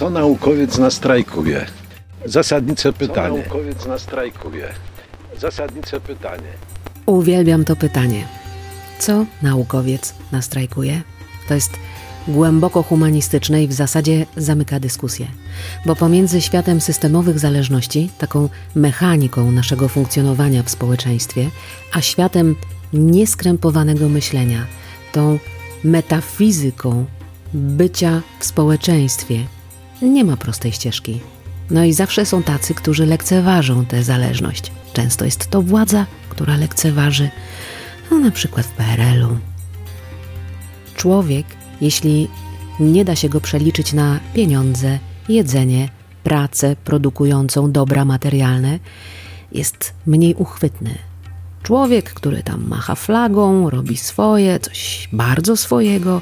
Co naukowiec na strajku wie? Zasadnicze pytanie. Co naukowiec na strajku wie? Zasadnicze pytanie. Uwielbiam to pytanie. Co naukowiec nastrajkuje? To jest głęboko humanistyczne i w zasadzie zamyka dyskusję. Bo pomiędzy światem systemowych zależności, taką mechaniką naszego funkcjonowania w społeczeństwie, a światem nieskrępowanego myślenia, tą metafizyką bycia w społeczeństwie, nie ma prostej ścieżki. No i zawsze są tacy, którzy lekceważą tę zależność. Często jest to władza, która lekceważy, no na przykład w PRL-u. Człowiek, jeśli nie da się go przeliczyć na pieniądze, jedzenie, pracę produkującą dobra materialne, jest mniej uchwytny. Człowiek, który tam macha flagą, robi swoje, coś bardzo swojego,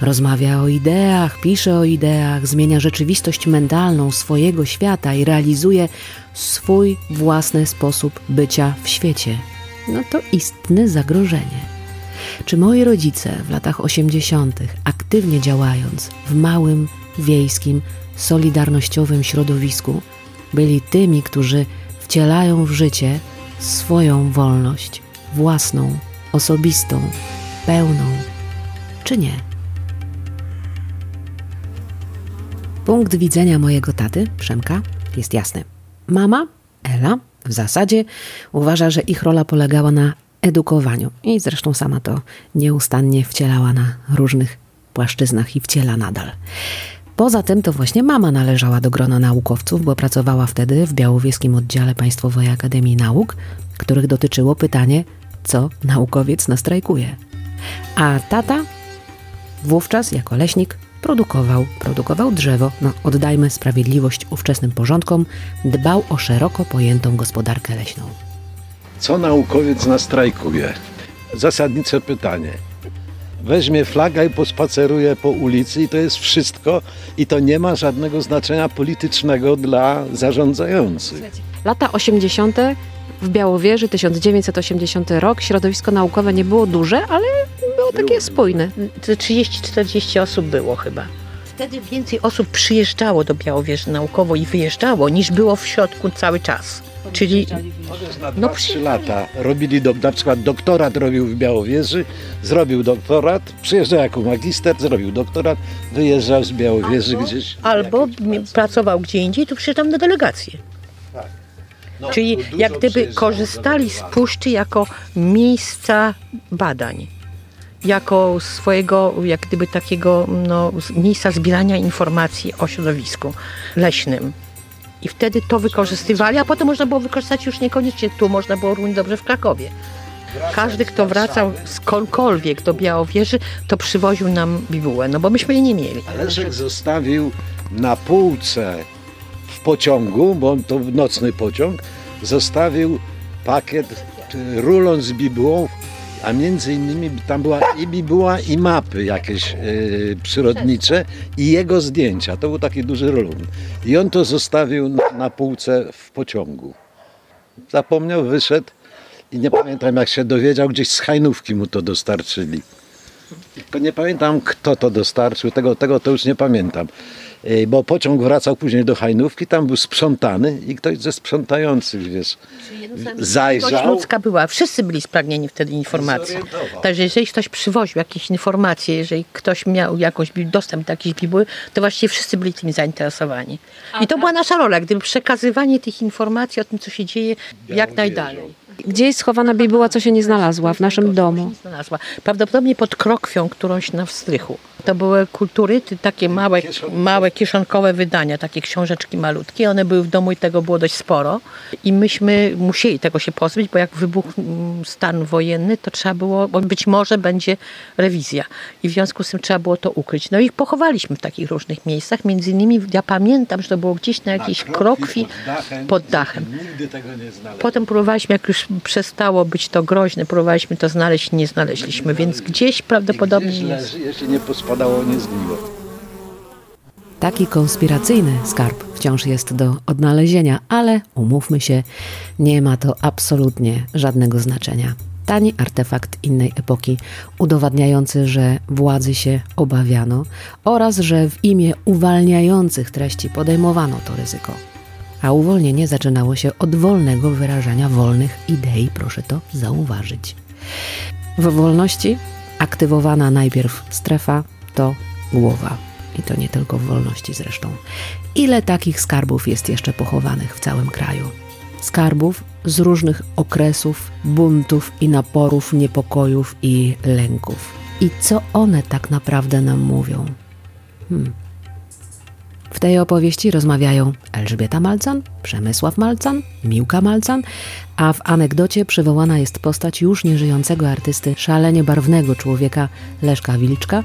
rozmawia o ideach, pisze o ideach, zmienia rzeczywistość mentalną swojego świata i realizuje swój własny sposób bycia w świecie. No to istne zagrożenie. Czy moi rodzice w latach 80., aktywnie działając w małym, wiejskim, solidarnościowym środowisku, byli tymi, którzy wcielają w życie swoją wolność, własną, osobistą, pełną, czy nie? Punkt widzenia mojego taty, Przemka, jest jasny. Mama, Ela, w zasadzie uważa, że ich rola polegała na edukowaniu i zresztą sama to nieustannie wcielała na różnych płaszczyznach i wciela nadal. Poza tym to właśnie mama należała do grona naukowców, bo pracowała wtedy w Białowieskim Oddziale Państwowej Akademii Nauk, których dotyczyło pytanie, co naukowiec nastrajkuje. A tata wówczas jako leśnik produkował, produkował drzewo, no oddajmy sprawiedliwość ówczesnym porządkom, dbał o szeroko pojętą gospodarkę leśną. Co naukowiec na strajku wie? Zasadnicze pytanie. Weźmie flagę i pospaceruje po ulicy i to jest wszystko i to nie ma żadnego znaczenia politycznego dla zarządzających. Lata 80. w Białowieży, 1980 rok, środowisko naukowe nie było duże, ale było takie spójne. 30-40 osób było chyba. Wtedy więcej osób przyjeżdżało do Białowieży naukowo i wyjeżdżało, niż było w środku cały czas. Czyli Na No 2-3 lata robili, do, na przykład doktorat robił w Białowieży, zrobił doktorat, przyjeżdżał jako magister, zrobił doktorat, wyjeżdżał z Białowieży gdzieś. albo pracował gdzie indziej, to przyjeżdżał na delegację. No, Czyli jak gdyby korzystali z puszczy jako miejsca badań. Jako swojego, jak gdyby takiego no, miejsca zbierania informacji o środowisku leśnym. I wtedy to wykorzystywali, a potem można było wykorzystać już niekoniecznie tu, można było równie dobrze w Krakowie. Każdy, kto wracał skądkolwiek do Białowieży, to przywoził nam bibułę, no bo myśmy jej nie mieli. Leszek zostawił na półce w pociągu, bo to nocny pociąg, zostawił pakiet, czy rulon z bibułą, a między innymi tam była i bibuła i mapy jakieś e, przyrodnicze i jego zdjęcia. To był taki duży rulon. I on to zostawił na, na półce w pociągu. Zapomniał, wyszedł i nie pamiętam jak się dowiedział, gdzieś z Hajnówki mu to dostarczyli. Tylko nie pamiętam, kto to dostarczył, tego, tego to już nie pamiętam. Yy, Bo pociąg wracał później do Hajnówki, tam był sprzątany i ktoś ze sprzątających, wiesz, Zajrzał. ludzka była. Wszyscy byli spragnieni wtedy informacji. Także jeżeli ktoś przywoził jakieś informacje, jeżeli ktoś miał jakąś dostęp do jakiejś bibuły, to właściwie wszyscy byli tym zainteresowani. I to była nasza rola, gdyby przekazywanie tych informacji o tym, co się dzieje, jak najdalej. Gdzie jest schowana bibuła, co się nie znalazła w naszym domu? Znalazła. Prawdopodobnie pod krokwią którąś na wstrychu. To były kultury, takie małe, małe kieszonkowe wydania, takie książeczki malutkie. One były w domu i tego było dość sporo. I myśmy musieli tego się pozbyć, bo jak wybuchł mm, stan wojenny, to trzeba było, bo być może będzie rewizja. I w związku z tym trzeba było to ukryć. No i ich pochowaliśmy w takich różnych miejscach. Między innymi, ja pamiętam, że to było gdzieś na jakiejś krokwi pod dachem. Nigdy tego nie znalazłem. Potem próbowaliśmy, jak już przestało być to groźne, próbowaliśmy to znaleźć, nie znaleźliśmy, więc gdzieś prawdopodobnie Gdzieś jest. leży, jeśli nie pospadało, nie zgniło. Taki konspiracyjny skarb wciąż jest do odnalezienia, ale umówmy się, nie ma to absolutnie żadnego znaczenia. Tani artefakt innej epoki, udowadniający, że władzy się obawiano oraz że w imię uwalniających treści podejmowano to ryzyko. A uwolnienie zaczynało się od wolnego wyrażania wolnych idei, proszę to zauważyć. W wolności aktywowana najpierw strefa to głowa. I to nie tylko w wolności zresztą. Ile takich skarbów jest jeszcze pochowanych w całym kraju? Skarbów z różnych okresów, buntów i naporów, niepokojów i lęków. I co one tak naprawdę nam mówią? Hmm. W tej opowieści rozmawiają Elżbieta Malcan, Przemysław Malcan, Miłka Malcan, a w anegdocie przywołana jest postać już nieżyjącego artysty, szalenie barwnego człowieka Leszka Wilczka.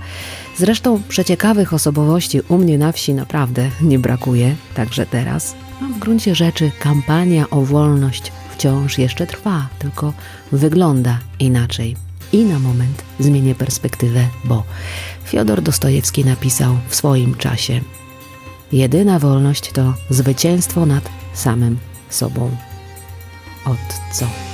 Zresztą przeciekawych osobowości u mnie na wsi naprawdę nie brakuje, także teraz. No, w gruncie rzeczy kampania o wolność wciąż jeszcze trwa, tylko wygląda inaczej. I na moment zmienię perspektywę, bo Fiodor Dostojewski napisał w swoim czasie – Jedyna wolność to zwycięstwo nad samym sobą. Od co?